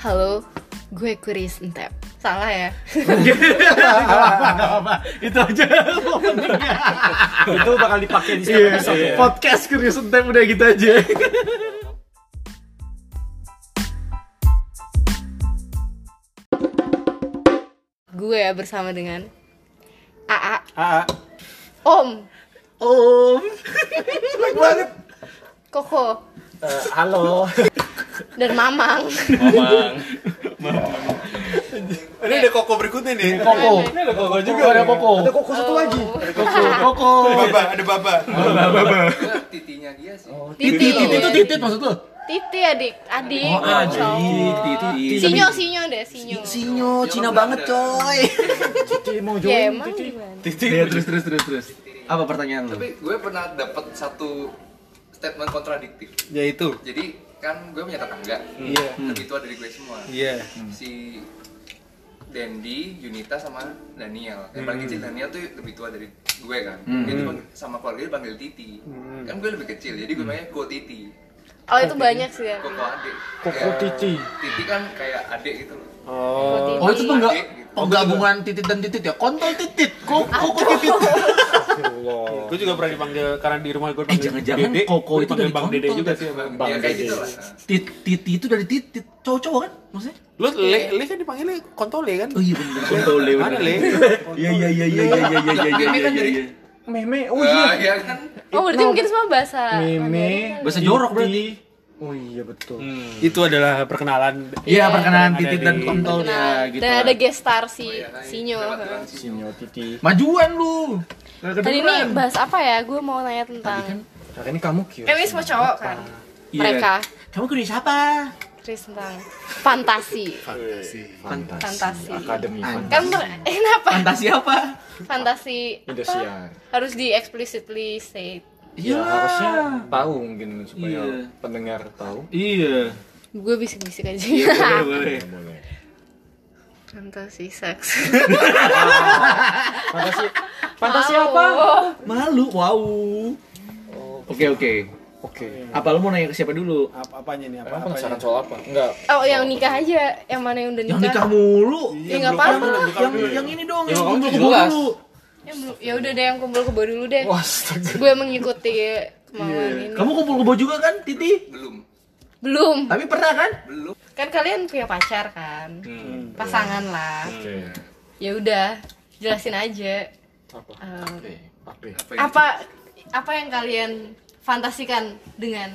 Halo, gue Kuris Entep. Salah ya? Itu aja itu bakal dipakai di Iya, setiap episode ya. podcast Curious Time udah gitu aja. gue bersama dengan AA, Ah, Om, Om. Koko, eh, halo. Dan Mamang. Ini ada koko berikutnya nih. Koko. Ini ada koko juga. Oh, ada Koko. Ada koko satu lagi. Koko. Baba, ada baba. titinya dia sih Titi. Titit itu titit maksud lo? Titi adik, adik. Oh, adik. Titit. Sinyo, sinyo deh, sinyo. Sinyo, Cina banget coy. Cici mau Ya join. emang gimana? Iya, terus terus terus terus. Apa pertanyaan lo? tapi gue pernah dapat satu statement kontradiktif Yaitu. jadi kan gue punya tetangga Iya. lebih tua dari gue semua Iya. si Dendi, Junita sama Daniel. Yang paling kecil Daniel tuh lebih tua dari gue kan. Dia tuh pang- sama keluarga dia panggil Titi. Kan gue lebih kecil, jadi gue panggil Ko Titi. Oh itu banyak sih ya. Koko adik. Koko Kayak Titi. Titi kan kayak adik gitu loh. Oh, Oh itu Adik gitu. Penggabungan titit dan titit ya? Kontol titit, koko koko titit. Gue juga pernah dipanggil karena di rumah gue Eh jangan-jangan koko itu dari Bang Dede juga sih. Bang. ya kayak gitu lah. Tit, titi itu dari titit, cowok-cowok kan maksudnya? Lu le, le kan dipanggilnya kontole kan? Oh iya bener, kontole Mana le? Iya iya iya iya iya iya iya iya iya kan iya iya. Meme. Oh Ah, iya. iya kan. Oh berarti mungkin semua bahasa Meme. Bahasa jorok berarti. Oh iya betul. Itu adalah perkenalan. Iya perkenalan Ada titit dan di- kontol Nah, ya gitu. dan ada guest star si Oh, iya, kan. Sinyo. Sinyo Titi. Majuan lu. Tadi ini bahas apa ya? Gue mau nanya tentang Hari ini kamu kan ini semua cowok kan. Iya. Mereka Kamu kudu siapa? Chris tentang fantasi. Fantasi. Fantasi. Akademi Kan Fantasi. eh, kenapa? Fantasi apa? Fantasi Indosiar. apa? harus di explicitly say. Ya harusnya tahu mungkin supaya Iya. pendengar tahu. Iya. Gue bisik-bisik aja. Boleh boleh. Boleh. fantasi seks. Fantasi. Fantasi Wow. apa? Malu, wow. Oke oke. Oke. Apa lu mau nanya ke siapa dulu? Apa apanya nih? Apa? Emang penasaran soal apa? Enggak. Oh yang nikah aja, yang mana yang udah nikah? Yang nikah mulu. Ya nggak apa-apa. Yang yang ini dong, Ya, yang kumpul 17. dulu. Ya, ya udah deh yang kumpul kebo dulu deh. Gue mengikuti kemauan ini. Kamu kumpul kebo juga kan, Titi? Belum. Belum. Tapi pernah kan? Belum. Kan kalian punya pacar kan? Hmm. Pasangan lah. Oke. Ya udah, jelasin aja. Apa? Oke. Apa? Apa apa apa yang kalian fantasikan dengan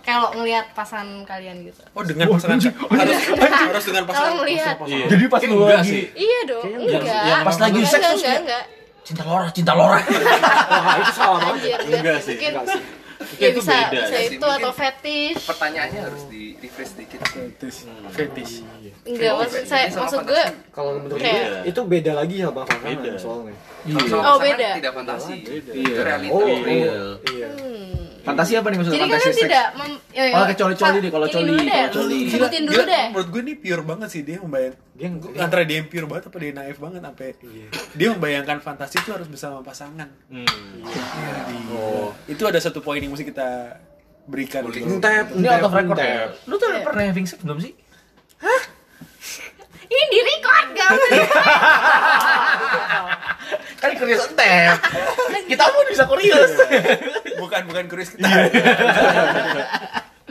kalau ngelihat pasangan kalian gitu? Oh dengan pasangan harus harus dengan Kalau pasangan. ngelihat, Iya. Jadi pas lu lagi iya dong, enggak. pas lagi seks enggak, enggak, enggak. Cinta Lora, cinta Lora. Wah, itu salah banget. Anjir, enggak sih. Mungkin, ya itu bisa, beda. bisa sih. itu atau fetish. Pertanyaannya harus di refresh dikit. Fetish. Enggak, maksud saya maksud gue Kalau menurut gue itu beda lagi sama pasangan soalnya. Kalau sama Oh, beda. Tidak fantasi. Iya. Itu realita. Oh, Real. Iya. Fantasi apa nih maksudnya jadi fantasi kalian seks? tidak mem ya, ya, Oh, kayak coli-coli Fa- deh, kalau coli, dulu deh, coli. sebutin dulu Gila, deh Menurut gue ini pure banget sih dia membayang. Dia Antara dia yang pure banget apa dia naif banget sampai dia membayangkan fantasi itu harus bersama pasangan. Oh. Itu ada satu poin yang mesti kita berikan. gitu. Entep, Ini out of record entep. ya? Lu tuh pernah having sex belum sih? ini di record gak Kan kurios entep. Kita pun bisa kurios. Bukan bukan kuris kita.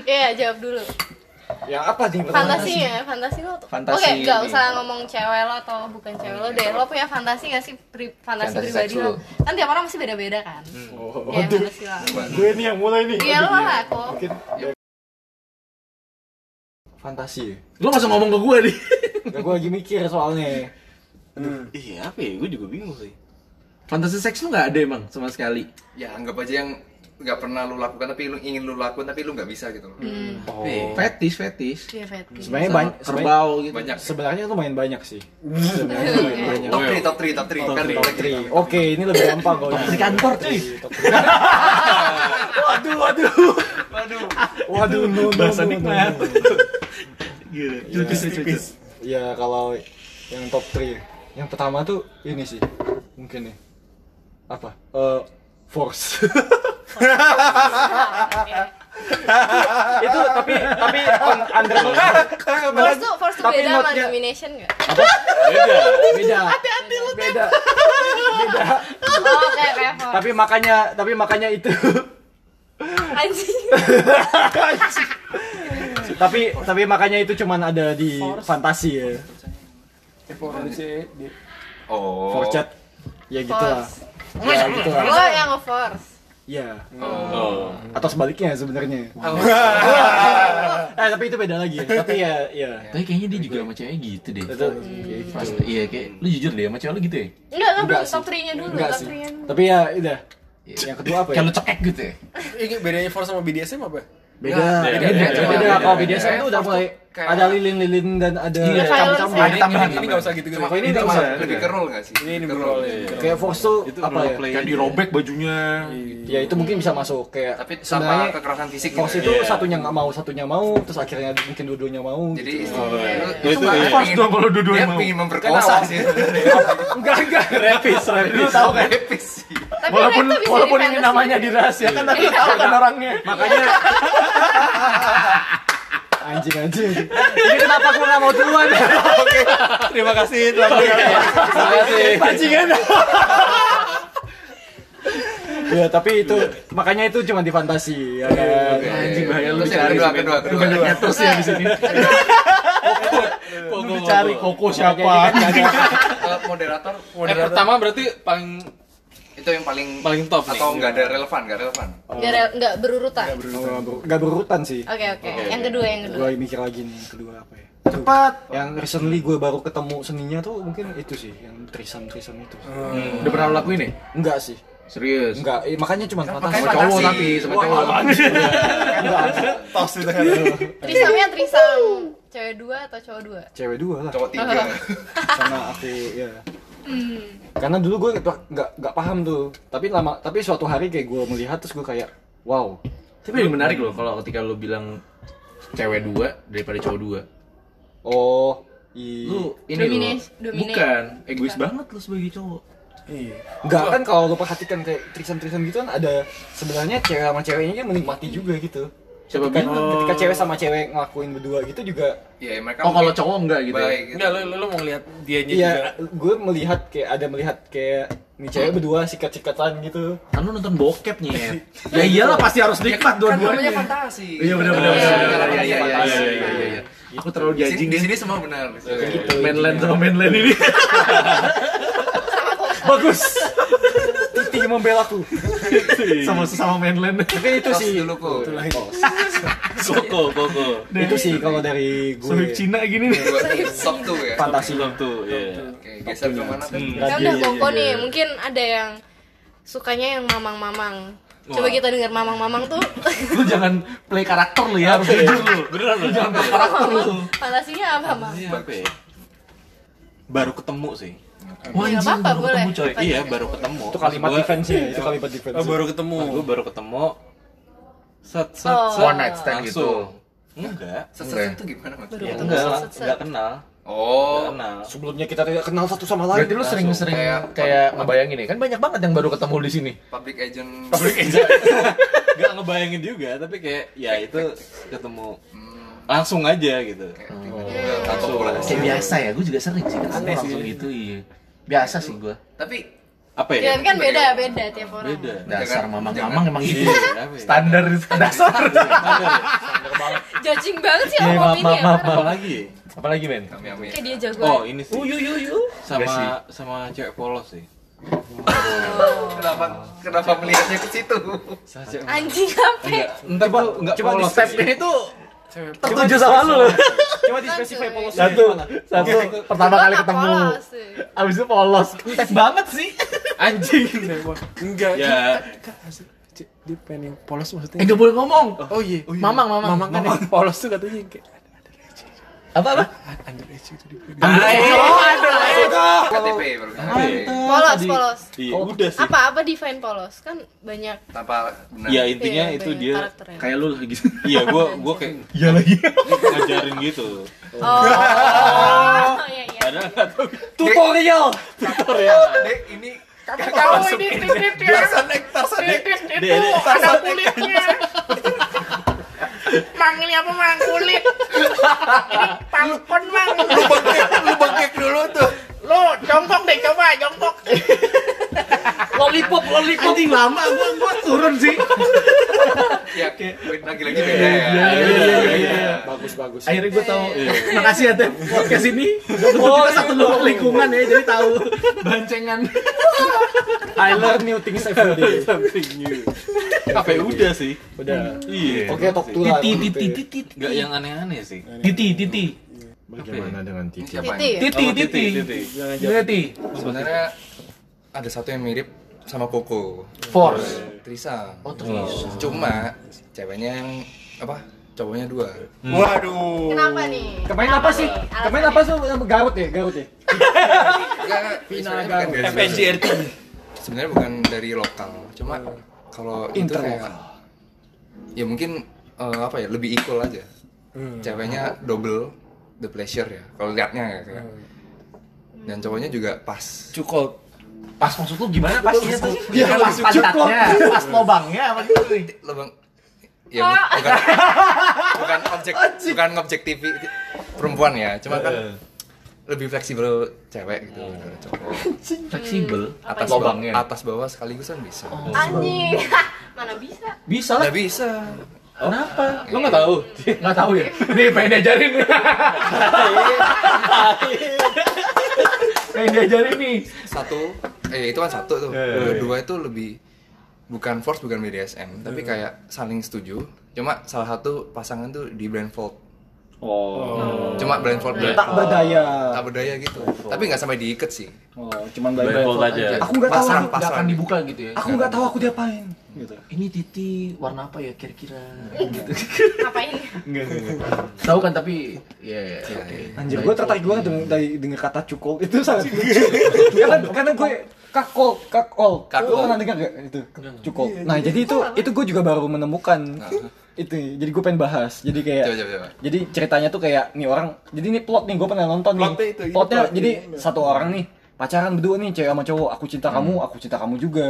Iya jawab dulu Ya apa nih pertanyaan? fantasinya fantasi lo tuh Fantasi oke nggak ini. usah ngomong cewek lo atau bukan cewek lo deh lo punya fantasi gak sih pri- fantasi, Fantasi pribadi lo kan tiap orang masih beda beda kan Oh, ya fantasi lo Gue nih yang mulai nih. iya lo lah kok Mungkin fantasi. ya? Lu masa ngomong ke gue nih? Ya, gue lagi mikir soalnya. Iya apa ya? Gue juga bingung sih. Fantasi seks lu nggak ada emang sama sekali. Ya anggap aja yang nggak pernah lu lakukan tapi lu ingin lu lakukan tapi lu nggak bisa gitu loh. Oh. Fetis, fetis. iya fetish Sebenarnya banyak. kerbau gitu. Banyak. Sebenarnya lumayan banyak sih. Sebenarnya lumayan banyak. Top 3, top 3, top 3. Kan Top three. Oke, ini lebih gampang kalau Di kantor cuy. Top three. Waduh, waduh. Waduh, no, no, Bahasa nikmat. Gila. Ya, Tipis, Ya kalau yang top 3 Yang pertama tuh ini sih Mungkin nih Apa? Eh Force. Itu tapi tapi on- under Force. tuh Force tuh Tapi beda sama Domination nggak? beda. Beda. Hati-hati lu beda. Beda. Oh Force. tapi makanya tapi makanya itu. Anjing. tapi tapi makanya itu cuman ada di fantasi ya. Oh. for chat. Ya gitu lah. Force. Ya gitu. Lah Oh yang nge-force. ya Oh. atau sebaliknya sebenarnya. Eh tapi itu beda lagi. Tapi ya ya Tapi kayaknya dia juga sama cewek gitu deh. itu Pas, iya kayak lu jujur deh sama cewek lu gitu ya. Enggak Enggak belum top 3-nya dulu, enggak top sih. 3-nya dulu. tapi ya udah. Yang kedua apa ya? Kayak lu cekek gitu ya. Ini bedanya Force sama BDSM apa? beda. Beda, beda. Beda, kalau BDSM itu udah mulai kayak- ada lilin-lilin dan ada Iya, Ada tambahan, Ini nggak usah gitu gitu. Cuma ini ini nggak cuma usah. lebih ke roll nggak sih? Ini ini Ke roll, iya. kayak force tuh Itu apa ya Kayak dirobek bajunya. ya itu mungkin bisa masuk kayak Tapi sebenarnya kekerasan fisik force gitu. itu Iya. satunya nggak mau satunya mau terus akhirnya mungkin dua-duanya mau Jadi gitu. Oh, iya. itu iya. pingin- Pas dong kalau dua-duanya dia mau. pingin memperkosa sih. enggak enggak repis repis Lu tahu kan? Epis sih. Tapi Walaupun walaupun ini namanya dirahasiakan tapi tahu kan orangnya. makanya anjing anjing. Ini kenapa gua nggak mau duluan? Terima kasih telah. Terima kasih. pancingan ya tapi itu makanya itu cuma di fantasi ya kan? Anjing bahaya. Lu Terus dicari. kedua, kedua, kedua. Banyak haters ya di sini. Lu dicari Koko. Siapa? Eh, moderator. Eh, pertama berarti paling itu yang paling Paling top nih. atau nggak ada relevan nggak relevan? Nggak ada- nggak berurutan. nggak berurutan. Sih. Oke oke. Yang kedua yang kedua. gue mikir lagi nih yang kedua apa ya? Cepat. Yang recently gue baru ketemu seninya tuh mungkin itu sih yang trisam trisam itu Udah pernah lu lakuin ya? enggak sih. Serius? enggak eh, makanya cuma makanya Sama cowok tapi sama cowok. Tos itu kan. Trisamnya trisam. Cewek dua atau cowok dua? cewek dua lah. Cowok tiga. Karena aku ya karena dulu gue nggak nggak paham tuh tapi lama tapi suatu hari kayak gue melihat terus gue kayak wow Tapi yang menarik loh kalau ketika lu bilang cewek dua daripada cowok dua. oh i Lu ini Dominis- loh. dominate. Bukan, egois banget lu sebagai cowok. Iya. Enggak kan kalau lo perhatikan kayak trisam-trisam gitu kan ada sebenarnya cewek sama ceweknya kan menikmati juga gitu. Siapa Ketika, bilang? ketika cewek sama cewek ngelakuin berdua gitu juga ya mereka Oh, kalau cowok enggak gitu. ya? baik gitu. Enggak, lu, lu, lu mau ngeliat dianya iya juga. gue melihat kayak ada melihat kayak nih cewek berdua sikat-sikatan gitu. Kan lu nonton bokep nyet. ya iyalah pasti harus nikmat kan namanya dua-duanya. fantasi Iya benar benar Iya, benar. iya, benar, iya, iya, iya, iya, iya, iya, iya. Aku terlalu di sini, judging di ya. sini semua benar Gitu. Mainland sama mainland ini. Bagus. Titi membelaku. sama sesama mainland. Mungkin itu sih. dulu kok Koko, koko. Itu sih kalau dari Sohib gue. Cina gini nih. top tuh ya Fantasi. Belum tuh, iya. oke geser ke mana tuh Hmm. Kan udah iya, koko iya, nih, iya. mungkin ada yang sukanya yang mamang-mamang. Coba kita dengar mamang-mamang tuh Lu jangan play karakter lu ya, harus jujur lu. Beneran lu jangan play karakter lu. fantasinya apa, Mam? Apa ya? Baru ketemu sih. Ya, nggak apa-apa, baru boleh. ketemu coy. Iya, baru ketemu. Itu kalimat gua- defense ya, itu kalimat defense. Oh, baru ketemu. Gue baru ketemu. Set set Oh. set. One night stand gitu. Enggak. seset itu gimana maksudnya Ya, enggak, set, set. enggak kenal. oh kenal. Sebelumnya kita tidak kenal satu sama lain. Berarti lu sering-sering Kayak- kayak ngebayangin nih, kan banyak banget yang baru ketemu di sini. public agent Public agent. Enggak ngebayangin juga, tapi kayak ya itu ketemu Hmm, langsung aja gitu. tanpa populasi. Kayak biasa ya, gue juga sering sih ketemu langsung gitu, iya. Biasa sih gue. tapi Apa Ya, ya? kan beda, beda tiap orang. Beda. Dasar mamang-mamang emang gitu. Iya. Apa ya? Standar dasar. Judging banget sih Iya, orang maaf, opini maaf, ya. maaf, lagi? Apa lagi, men? Kayak dia jago. Oh, ini sih. Uyu, uyu, uyu. Sama sama cewek polos sih. kenapa kenapa melihatnya ke situ Anjing apa? Entar coba enggak coba polos. Stepnya itu tertuju sama lu. Coba di spesify polos Satu, satu pertama kali ketemu. Abis itu polos. Step banget sih. Anjing. Enggak. Ya. Dia pengen yang polos Eh, maksudnya. gak boleh ngomong. Oh iya. Oh, iya. Mamang, mamang. Mamang kan yang polos tuh katanya kayak Apa, apa? underage itu di KTP baru Polos, polos. Iya, udah sih. Apa apa define polos? Kan banyak tanpa benar Ya intinya Iya, itu dia karakternya. kayak lu lah gitu. Iya, gua gua kayak Iya lagi. ngajarin gitu. Oh, iya iya. Tahu. tutorial. Tutorial. Dek, ini Kamu ini titit ya. Tarsan dek. Ada kulitnya. Mang ini apa? Mang kulit ini palkon mang. Lu bengkek lu bengkek dulu tuh. Lo jongkok deh coba jongkok. Lollipop, lollipop. Anjing lama gua gua turun sih. Ya lagi-lagi beda ya Iya iya iya. bagus bagus Akhirnya gue tahu. Makasih ya Teh. Podcast ini kita satu lingkungan ya, jadi tahu bancengan. I learn new things every day Something new. Apa ya udah sih? udah Iya. oke top two lah Titi titi titi. Gak yang aneh-aneh sih. Titi titi. bagaimana dengan Ini titi Titi ini? ya? Titi titi. Titi. sebenarnya ada satu yang mirip sama Koko. Force. Trisa Oh, Tris. cuma ceweknya yang apa cowoknya dua. Waduh. Kenapa nih? kemarin apa sih? kemarin apa sih? Garut ya? Garut ya? Bukan dari- FNGRT sebenarnya bukan dari lokal. Cuma kalau itu kayak ya mungkin eh, apa ya lebih equal aja. Ceweknya double the pleasure ya kalau liatnya ya kayak. Dan cowoknya juga pas. Cukol Pas maksud lu gimana pasnya tuh? Iya, pas pantatnya, pas lobangnya apa gitu nih? lebang ya bu- bukan bukan objek bukan objektif perempuan ya cuma kan lebih fleksibel cewek gitu daripada cowok Fleksibel. atas lobangnya. bawah, atas bawah sekaligus kan bisa Anjing. Mana bisa? Bisa lah. bisa Kenapa? Lu nggak tahu? Nggak tahu ya? Nih pengen diajarin. pengen diajarin nih. satu. Eh itu kan satu tuh. Kedua itu lebih bukan force bukan BDSM tapi kayak saling setuju. Cuma salah satu pasangan tuh di blindfold oh cuma blindfold tak blindfold berdaya tak berdaya gitu tapi nggak sampai diikat sih oh cuman Blindfold blindfold aja. aku nggak tahu Pasang, pasang. akan dibuka gitu ya? aku nggak tahu aku diapain gitu Ini titi warna apa ya kira-kira? gitu. Ngapain? Tahu kan tapi ya oke. Anjir, gue tertarik banget dengan dari dengan kata cukol itu sangat lucu. karena karena gue kakol kakol. Kakol. Lu pernah dengar gak itu cukol? Nah jadi itu itu gue juga baru menemukan itu. Jadi gue pengen bahas. Jadi kayak Coba, coba, coba. jadi ceritanya tuh kayak nih orang. Jadi ini plot nih gue pernah nonton Plotnya nih. itu, itu Plotnya plot. jadi satu orang nih pacaran berdua nih cewek sama cowok. Aku cinta kamu, aku cinta kamu juga.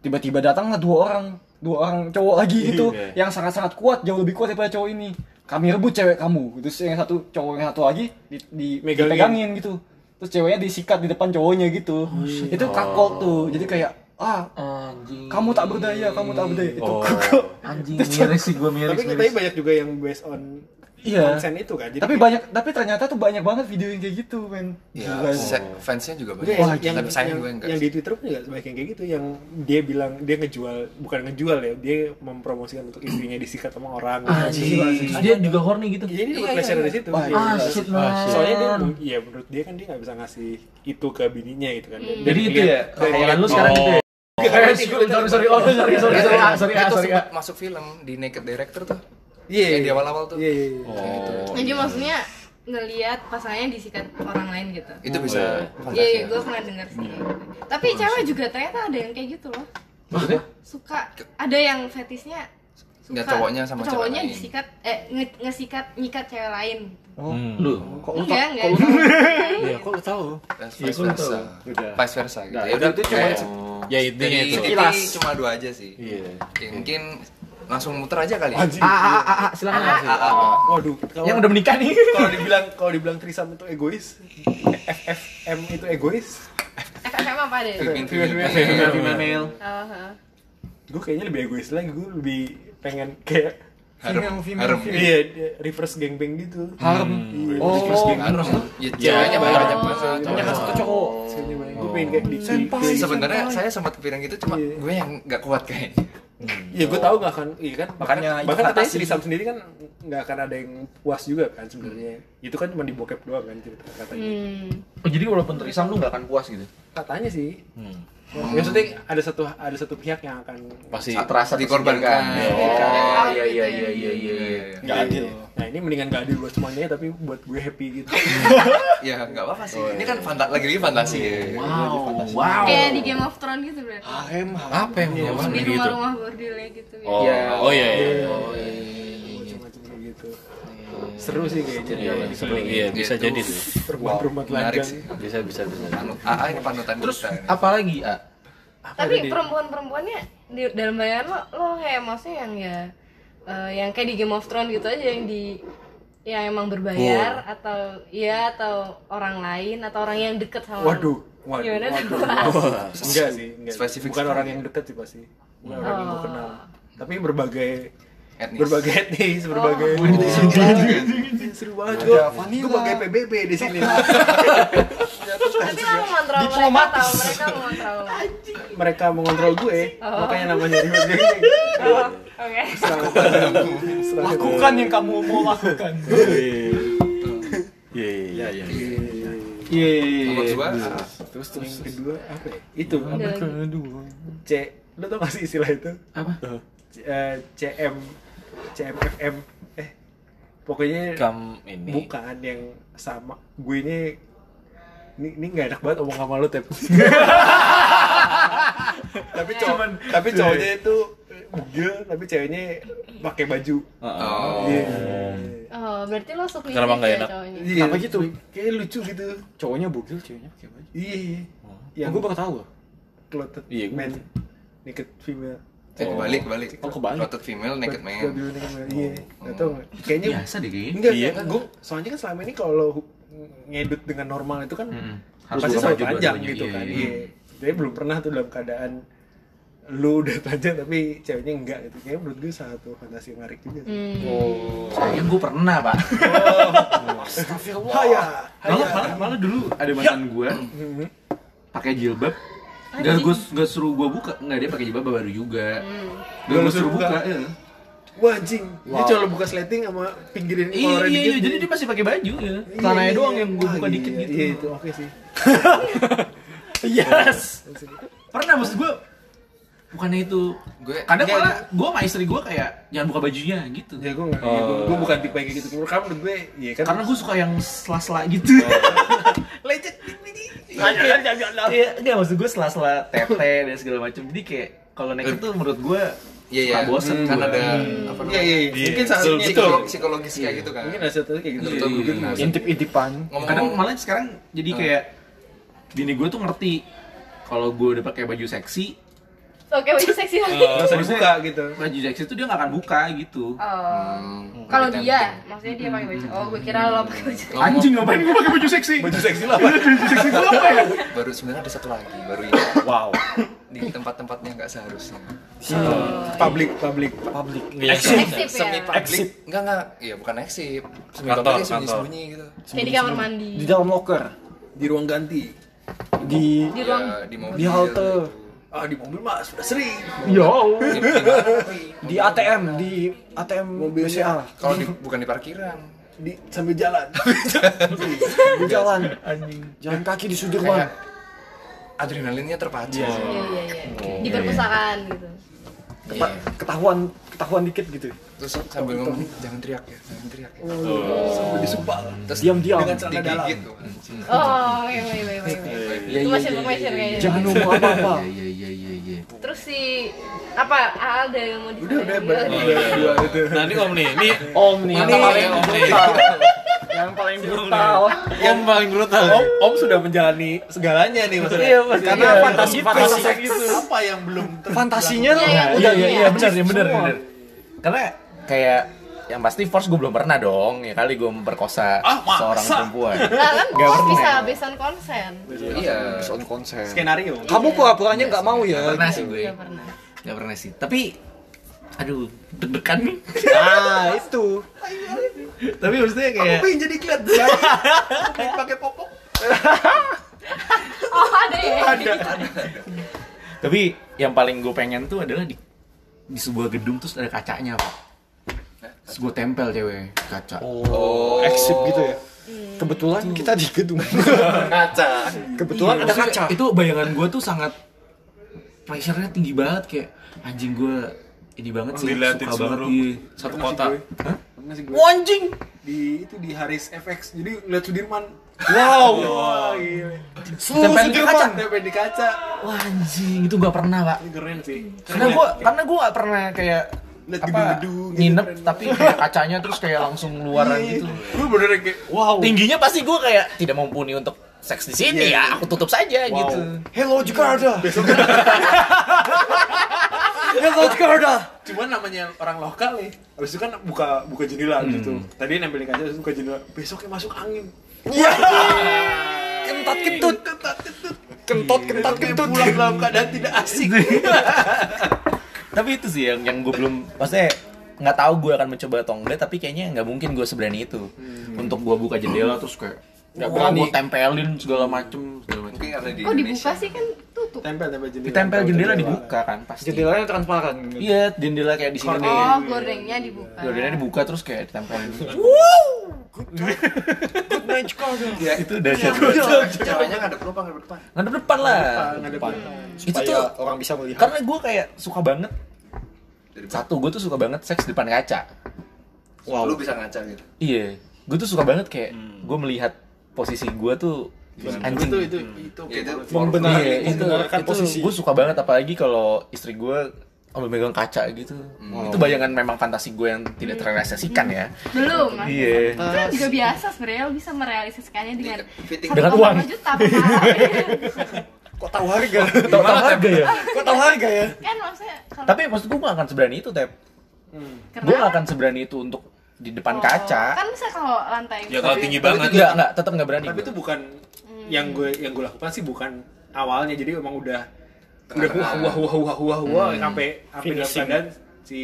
Tiba-tiba datanglah dua orang dua orang cowok lagi gitu yang sangat-sangat kuat jauh lebih kuat daripada cowok ini kami rebut cewek kamu terus yang satu cowok yang satu lagi di, di Megangin. dipegangin gitu terus ceweknya disikat di depan cowoknya gitu itu kakol tuh jadi kayak ah Anjing. kamu tak berdaya kamu tak berdaya itu Oh. kakol Anjing miris sih gue miris. tapi miris. tapi banyak juga yang based on Iya. konsen itu kan jadi tapi kayak- banyak tapi ternyata tuh banyak banget video yang kayak gitu men ya Gila. se- fansnya juga banyak yang, tapi sayang yang, gue enggak yang sih. di Twitter pun juga banyak yang kayak gitu yang dia bilang dia ngejual bukan ngejual ya dia mempromosikan untuk istrinya disikat sama orang Anjing. Terus dia juga horny gitu. jadi dia Iya, iya, pleasure iya. dari situ Wah, Iya. Ah, shit, man. soalnya dia ya menurut dia kan dia nggak bisa ngasih itu ke bininya gitu kan Dan Jadi itu ya, khayalan lu sekarang gitu ya? Sorry, sorry, oh, sorry, sorry, sorry, sorry, itu sorry, sempet masuk film di Naked Director tuh iya yang di awal-awal tuh iya iya iya. Oh. Jadi maksudnya ngelihat pasangannya disikat orang lain gitu. itu bisa Iya, iya, gue pernah dengar sih. gitu. Tapi cewek juga ternyata ada yang kayak gitu loh. Maksudnya? Suka ada yang fetisnya Nggak, cowoknya sama cewek cowoknya lain. disikat eh nge- ngesikat nyikat cewek lain. oh Lu. kok lu Enggak, enggak. Iya, kok lu tahu vice versa Udah. vice versa gitu Nah, ya udah itu cuma Ya itu. Cuma dua aja sih Iya. Ya, mungkin langsung muter aja kali ya. anjing Ah, ah, ah, ah, silakan. waduh kalau Yang udah menikah nih. kalau dibilang kalau dibilang trisam itu egois FFM itu egois FFM apa deh? Female, Female, gue kayaknya lebih egois lagi gue lebih pengen kayak Harem, harem. iya reverse gangbang gitu harem Iya, oh reverse gangbang Harem. Ya, ceweknya banyak cowoknya kan satu cowok gue pengen kayak di Sebenarnya saya sempat kepikiran gitu, cuma Iya. gue yang nggak kuat kayaknya. Iya, gue tahu nggak akan, iya kan. Makanya bahkan, katanya fantasi. Trisam sendiri kan nggak akan ada yang puas juga kan sebenarnya. Itu kan cuma di bokep doang kan cerita katanya. Hmm. Oh, jadi walaupun terisam lu gak akan puas gitu? Katanya sih. Hmm. Ya, maksudnya ada satu ada satu pihak yang akan Pasti Sa- terasa dikorbankan. tersinggungkan. Oh, Iya. iya, iya, iya, iya, iya. nggak adil Nah ini mendingan gak adil buat semuanya tapi buat gue happy gitu. Ya nggak apa-apa sih. Ini kan fanta lagi lagi fantasi. Wow, wow. Kayak di Game of Thrones gitu berarti. harem Apa yang nyaman Di gitu? rumah-rumah bordelnya gitu. Oh, Iya. oh iya, iya. Oh, gitu. Seru sih kayaknya. Iya, kalau seru. Iya, bisa Gitu. jadi tuh. Perempuan-perempuan Menarik telanjang. sih. Bisa, bisa, bisa. Anu, AA ini panutan Terus kita. ini. apa lagi, A? Tapi perempuan-perempuannya di dalam bayangan lo, lo kayak maksudnya yang ya eh, yang kayak di Game of Thrones gitu aja yang di yang emang berbayar atau iya atau orang lain atau orang yang deket sama Waduh, waduh, Gimana tuh? waduh. Enggak sih, enggak. Spesifik Bukan orang yang dekat sih pasti. Bukan orang yang gue kenal. Tapi berbagai Etnis. berbagai etnis, berbagai Oh. seru banget gue. Gue pakai PBB di sini. tapi lo mengontrol mereka atau mereka mengontrol? Mereka mengontrol gue, makanya namanya oh, oke Lakukan yang kamu mau lakukan. Iya iya iya. Iya. Nomor dua, Terus terus yang kedua apa ya? Itu Ada lagi. C. Lo tau gak sih istilah itu? Apa? C- eh, CM CMFM eh pokoknya Kam ini. bukan yang sama gue ini ini ini nggak enak banget omong sama lu tep tapi cowok tapi cowoknya itu bugil tapi ceweknya pakai baju Oh. Iya. oh berarti lo suka Kenapa nggak enak? cowoknya Iya, Apa gitu? kayak lucu gitu Cowoknya bugil, ceweknya pakai baju. iya Yang yang gue baru tahu loh. clothed Iya, man naked female eh kebalik, kebalik. Oh, kebalik. Clothed female, naked man. Clothed naked man. iya nggak tahu nggak? kayaknya Biasa deh kayaknya. Enggak, Iya. enggak, gue soalnya kan selama ini kalau ngedut dengan normal itu kan Harus pasti baju panjang gitu iya, kan. iya. Iya. Tapi belum pernah tuh dalam keadaan lu udah panjang tapi ceweknya enggak gitu. Kayaknya menurut gue satu fantasi yang menarik juga. sih. Hmm. Sayang gue pernah pak. Haya. Malah, malah, malah dulu ada mantan gue Mhm. pakai jilbab. Gak gue gak suruh gue buka, nggak dia pakai jilbab baru juga. Gak Gak gue suruh buka. buka? iya. Wah anjing. Dia cuma buka sleting sama pinggirin Iya iya dikit. iya, jadi dia masih pakai baju ya. Iya, Celananya iya. doang yang gue Wah, buka iya, dikit gitu. Iya itu oke sih. Yes. Pernah maksud gue bukannya itu Gue- kadang Enggak, malah gue sama istri gue kayak jangan buka bajunya gitu Ya gue enggak, ya, gue bukan tipe yang kayak gitu. Menurut kamu menurut gue, iya kan. karena gue suka yang sela-sela gitu lecet. Iya, enggak maksud gue sela-sela tete dan segala macam. Jadi kayak kalau naik itu menurut gue Iya iya. suka bosen Kan gua. ada apa Iya iya. namanya? Mungkin saat ini Psikolog- psikologis kayak gitu kan. Mungkin satu kayak gitu. Betul. Nah, Intip-intipan. ngomong Kadang malah sekarang jadi kayak bini gue tuh ngerti kalau gue udah pakai baju seksi, oke baju seksi lagi usah dibuka gitu. baju seksi itu dia nggak akan buka gitu. oh kalau dia maksudnya dia pakai baju oh gue kira lo pakai baju ngomong- Anjing ngapain gue pakai baju seksi? Baju seksi lah. baju seksi gue apa ya? baru sebenarnya ada satu lagi, baru ini Wow. di tempat-tempatnya nggak seharusnya. Public, public. Public. eksip ya Exit Enggak enggak, iya bukan eksip. Kantor, Sembunyi sembunyi gitu. di kamar mandi di dalam locker Di ruang ganti. di di ruang Ya, di halte. Gitu. Ah di mobil mah sudah sering. Yo. Di, di ATM di ATM Mobilnya. BCA Kalau di, bukan di parkiran. Di sambil jalan. di jalan jalan kaki di Sudirman Kayak adrenalinnya terpacu. iya iya iya di perpustakaan gitu Keta- ketahuan ketahuan dikit gitu Terus sambil ngomong jangan teriak ya, jangan teriak ya. Sambil disumpal. Terus Diam-diam. Dengan celana dalam. anjing. oh iya iya iya iya itu masih information kayaknya jangan ngomong apa apa Iya iya iya iya. terus si apa ada yang mau Udah udah dua itu. Nah ini om nih, ini om nih paling Om nih. yang paling brutal om paling brutal. Om, Om sudah menjalani segalanya nih maksudnya. Iya, karena Iya, fantasi gitu. fantasi Apa yang belum ter- fantasinya Iya, iya, Iya iya iya benar benar. Karena kayak yang pasti first gue belum pernah dong ya kali gue memperkosa Ah, masa? seorang perempuan. Nah kan Nggak oh, pernah. bisa based on consent Iya. on konser skenario? kamu pura-puranya nggak mau Gak ya pernah sih gue. Gak pernah. Gak pernah sih. Tapi Aduh Deg-degan. Nih nah itu. Tapi maksudnya kayak pengen jadi klat pengen pakai popok. oh ada ya? Tapi yang paling gue pengen tuh adalah di di sebuah gedung terus ada kacanya pak terus gue tempel cewek kaca Oh. exit gitu ya kebetulan kita di gedung Kaca. kebetulan Iya, ada kaca itu bayangan gue tuh sangat pressure-nya tinggi banget kayak anjing gue ini banget sih Diliatin suka banget di satu kota. Gue. Wah, anjing Di itu di Haris FX. Jadi lihat Sudirman. wow Wah, gila. seluruh di Sudirman kaca. Tempel di kaca. wah anjing itu gak pernah pak Ini keren sih. karena gue karena gue gak pernah kayak Lihat gedung-gedung nginep tapi kayak kacanya terus kayak langsung luaran gitu Gue bener kayak wow. tingginya pasti gue kayak tidak mumpuni untuk seks di sini ya aku tutup saja gitu Hello Jakarta Hello Jakarta Cuman namanya orang lokal nih. Habis itu kan buka buka jendela Hmm. gitu. Tadi nempel di kaca terus buka jendela. Besoknya masuk angin. Kentot kentut. Kentat kentut. Kentot kentot Besoknya kentut. pulang dalam keadaan tidak asik. tapi itu sih yang yang gue belum maksudnya nggak tahu gue akan mencoba atau enggak tapi kayaknya nggak mungkin gue seberani itu untuk gue buka jendela terus kayak nggak berani. gue tempelin segala macem segala macem. Mungkin karena di Indonesia. dibuka sih? Kan tutup. Tempel tempel jendela. ditempel jendela dibuka kan pasti. Jendelanya transparan. iya jendela kayak di sini nih oh gordengnya dibuka. Jordannya dibuka terus kayak ditempelin Ya, itu udah ceweknya ngadep lu apa ngadep depan? ngadep depan. Lah. Depan. itu Supaya tuh orang bisa melihat. karena gue kayak suka banget. Satu gue tuh suka banget seks di depan kaca. Lu bisa ngaca gitu. iya. Gue tuh suka banget kayak gue melihat posisi gue tuh anjing. Itu itu itu. Ya, itu Iya, itu, membenarkan itu posisi. gue suka banget apalagi kalau istri gue ambil megang kaca gitu. Itu bayangan memang fantasi gue yang tidak terrealisasikan ya. belum. Iya. itu kan juga biasa sebenarnya lo bisa merealisasikannya dengan Fitting. Dengan 1,5 uang. juta. Kok tahu harga? Tahu tahu harga ya. Kok tahu harga ya? kan maksudnya kalau Tapi maksud gue gak akan seberani itu, Tep. karena- Gue gak akan seberani itu untuk di depan Oh, kaca. kan bisa kalau lantai Ya kalau tinggi banget. Enggak, enggak, tetap gak berani. Tapi gua. itu bukan yang gue yang gue lakukan sih bukan awalnya jadi emang udah udah wah wah wah wah wah wah sampai sampai dalam keadaan si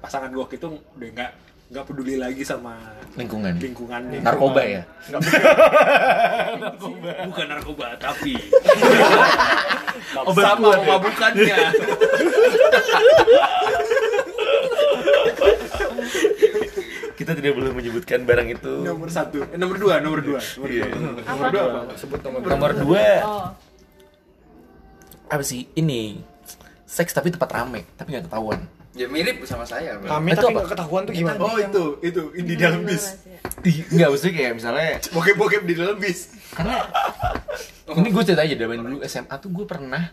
pasangan gue itu udah nggak nggak peduli lagi sama lingkungan. lingkungan Narkoba ya. bukan narkoba tapi. Obat sama ya? pemabukannya Kita tidak boleh menyebutkan barang itu. nomor satu. Eh, nomor dua nomor dua. Nomor Iya. dua nomor dua. Apa? Sebut nomor Nomor dua. Oh apa sih? Ini seks tapi tempat rame, tapi nggak ketahuan. Ya mirip sama saya, Bro. Rame Itu tapi apa? nggak ketahuan tuh gimana? oh itu itu di dalam bis Ih, Nggak, maksudnya kayak misalnya bokep bokep di dalam bis karena ini gue cerita aja dari dulu SMA tuh gue pernah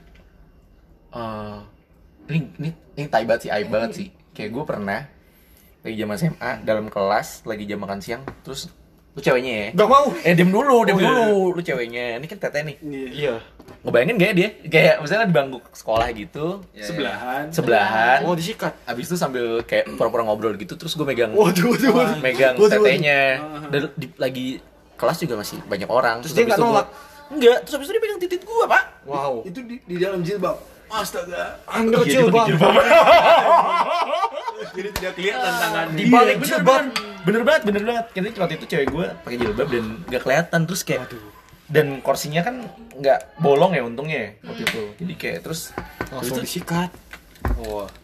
eh ini ini ini tai banget sih aib banget sih kayak gue pernah lagi zaman SMA dalam kelas lagi jam makan siang terus lu ceweknya ya Gak mau. eh diem dulu diem Oh, iya. dulu lu ceweknya ini kan teteh nih Iya. ngebayangin gak ya dia kayak misalnya di bangku sekolah gitu Ya, ya. sebelahan sebelahan Oh disikat. abis itu sambil kayak pura-pura ngobrol gitu terus gue megang Waduh, waduh, waduh. megang Waduh, waduh. tetenya dan di- lagi kelas juga masih banyak orang Terus dia nggak itu gua- nolak? enggak terus habis itu dia pegang titik gua pak Wow. itu di, di dalam jilbab astaga Under Iya, jilbab. jadi tidak kelihatan tangan Di balik Iya, jilbab. Bener. banget bener banget karena waktu itu cewek gue pakai jilbab dan nggak kelihatan terus kayak dan kursinya kan nggak bolong ya untungnya ya, waktu itu jadi kayak terus Langsung habis itu disikat.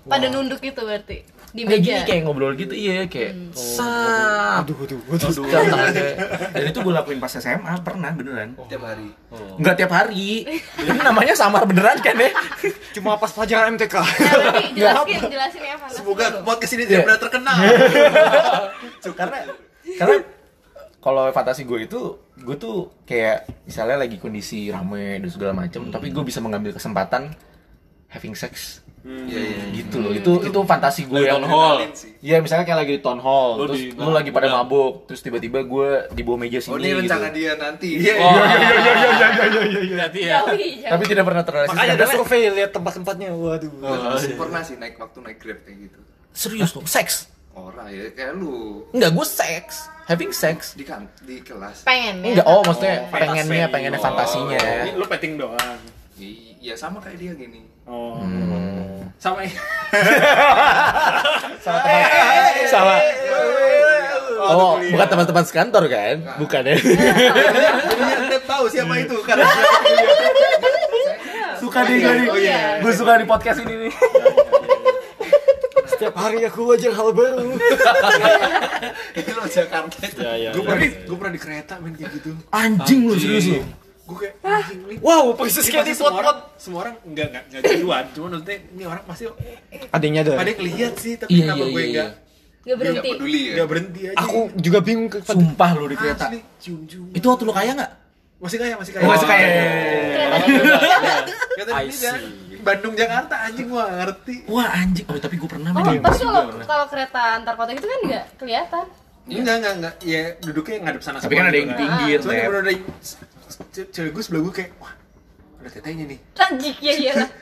pada nunduk itu berarti di kayak gini meja. kayak ngobrol gitu iya kayak sap. Aduh, aduh, aduh. tangan kayak- dan itu gue lakuin pas SMA pernah beneran. Tiap hari. nggak tiap hari. Ini namanya samar beneran kan ya? Cuma pas pelajaran MTK. nah jelasin jelasin ya fantasi semoga dulu. podcast ini Iya. tidak pernah terkenal karena karena kalau fantasi gue itu gue tuh kayak misalnya lagi kondisi rame dan segala macem tapi gue bisa mengambil kesempatan having sex Iya, iya. gitu loh itu itu fantasi gue yang town hall. Iya misalnya kayak lagi di town hall Lu terus di- lu lagi pada gudang. mabuk terus tiba-tiba gue di bawah meja Oh, sini ini gitu rencana dia nanti. iya Oh, iya iya, iya, iya, iya, iya, iya, iya. Hati ya. Jauhi, jauhi. tapi tidak pernah terrealisasi Makanya ada survei lihat tempat-tempatnya. Waduh. Gue pernah sih naik waktu naik Grab kayak gitu. serius tuh seks Orang ya kayak lu enggak gue seks having sex di kan di kelas. pengen ya enggak oh maksudnya Oh, pengennya pengennya Oh. fantasinya Ini lu petting doang Iya sama kayak dia gini. oh Hmm. Sama sama teman sama oh bukan teman-teman sekantor kan? Bukan ya. Jadinya tahu siapa itu karena suka gue nih Oh, iya. gue suka di podcast ini nih. Setiap hari aku belajar hal baru. Itu lo Jakarta. Ya, ya. gue pernah gue pernah di kereta main kayak gitu. Anjing lu serius lu gue kayak anjing nih Wow, persis Ini kayak di semua orang. semua orang enggak enggak enggak gituan cuma maksudnya ini orang pasti ada. ada yang lihat sih tapi Iya, kenapa iya, gue iya, enggak nggak Dia berhenti. nggak peduli ya. enggak berhenti aja. Aku juga bingung ke sumpah lu di kereta. itu waktu lu kaya nggak? Masih kaya masih kaya. Oh, masih kaya. kata dia Bandung Jakarta anjing gua ngerti. Wah anjing. Oh tapi gue pernah oh tapi kalau kalau kereta antar kota gitu kan nggak kelihatan. Enggak enggak enggak ya duduknya ngadep sana tapi kan ada yang pinggir cuma yang bener ada yang- ce- cewek gue sebelah gue kayak wah ada tetenya nih. Anjing ya iya. Lah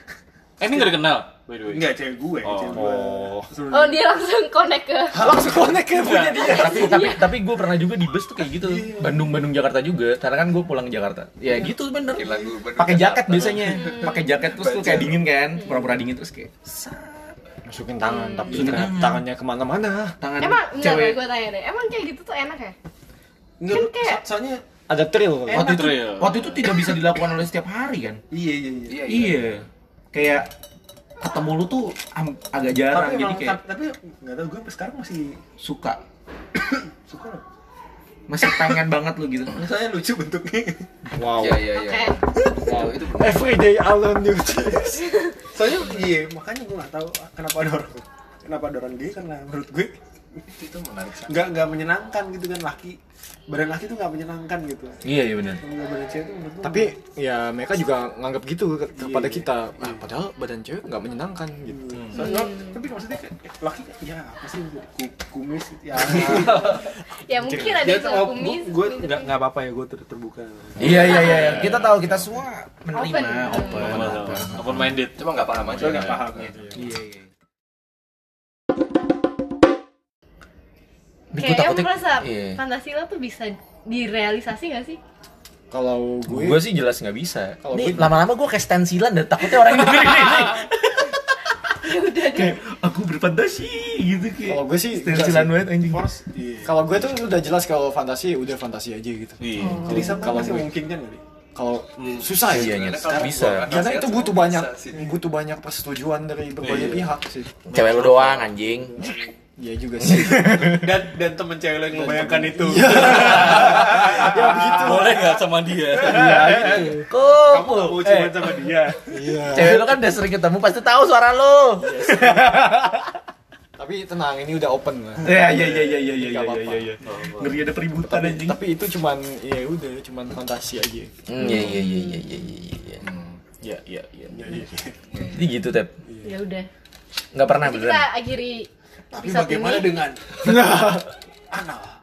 Eh, ini nggak dikenal, by the way. Enggak, cewek gue, cewek gue. Oh. Oh dia langsung connect ke Langsung connect ya punya dia. tapi tapi tapi gue pernah juga di bus tuh kayak gitu. Bandung Bandung Jakarta juga. Karena kan gue pulang ke Jakarta. Ya gitu bener. Pakai jaket biasanya. Pakai jaket terus tuh kayak dingin kan. Pura-pura dingin terus kayak Masukin tangan tapi Masukin ternyata tangan. tangannya ke mana-mana. tangan Emang enggak cewek. gue tanya deh. Emang kayak gitu tuh enak ya? Enggak, Kan kayak- so- soalnya Ada thrill. kali. waktu itu Thrill. waktu itu tidak bisa dilakukan oleh setiap hari kan iya iya iya. Iya, iya. iya kayak ketemu lu tuh agak jarang Tapi jadi emang, kayak tapi enggak tahu gue sampai sekarang masih suka suka loh. masih pengen banget lu gitu Misalnya lucu bentuknya. Wow. Iya, iya, iya. Wow, itu. Everyday learn new things. Soalnya iya, makanya gue nggak tahu kenapa ada orang kenapa ada orang gay karena menurut gue itu menarik sekali. nggak nggak menyenangkan gitu kan laki badan laki tuh nggak menyenangkan gitu. iya iya benar Kalau badan cewek tuh menurut gue Tapi ya mereka juga nganggap gitu ke- kepada Iya. kita. Ah, padahal badan cewek nggak menyenangkan gitu. Soalnya, tapi maksudnya laki ya apa sih ku- kumis gitu ya. Ya mungkin ada yang kumis gue gitu. nggak nggak apa-apa ya gue ter terbuka. iya iya iya kita tahu kita semua menerima Open. open, open. Open minded. Cuma nggak paham aja. Nggak paham ya. iya iya Ini gua Kayak yang takutnya- merasa iya. fantasi lo tuh bisa direalisasi gak sih? Kalau gue, gue sih jelas nggak bisa. Kalau Nih, gue- lama-lama gue kayak stensilan dan takutnya orang yang dengerin ini. kayak aku berfantasi gitu kayak. Kalau gue sih stensilan sih. banget anjing. Iya. kalau gue tuh udah jelas kalau fantasi udah fantasi aja gitu. Iya. Jadi sama Kalau masih gue- memungkinkan kali. Kalau susah ya. Iya. Sekarang bisa. Karena itu butuh banyak sih. butuh banyak persetujuan dari berbagai Iya. pihak sih. Cewek lu doang anjing. Iya juga sih. Dan dan temen cewek lo yang membayangkan itu. ya begitu. Boleh nggak sama dia? Kamu nggak mau cuma Eh, sama dia. Iya. cewek lu kan udah sering ketemu pasti tahu suara lu. Tapi tenang, ini udah open lah. Iya iya iya iya iya iya apa-apa. iya. Ngeri ada peributan Tapi, anjing. tapi itu cuman ya udah cuman fantasi aja. Hmm, Iya iya iya iya iya iya. iya. Ya ya ya. ya, Jadi gitu Tep. Ya udah. Nggak pernah beneran. kita akhiri Tapi bagaimana ini. dengan anal?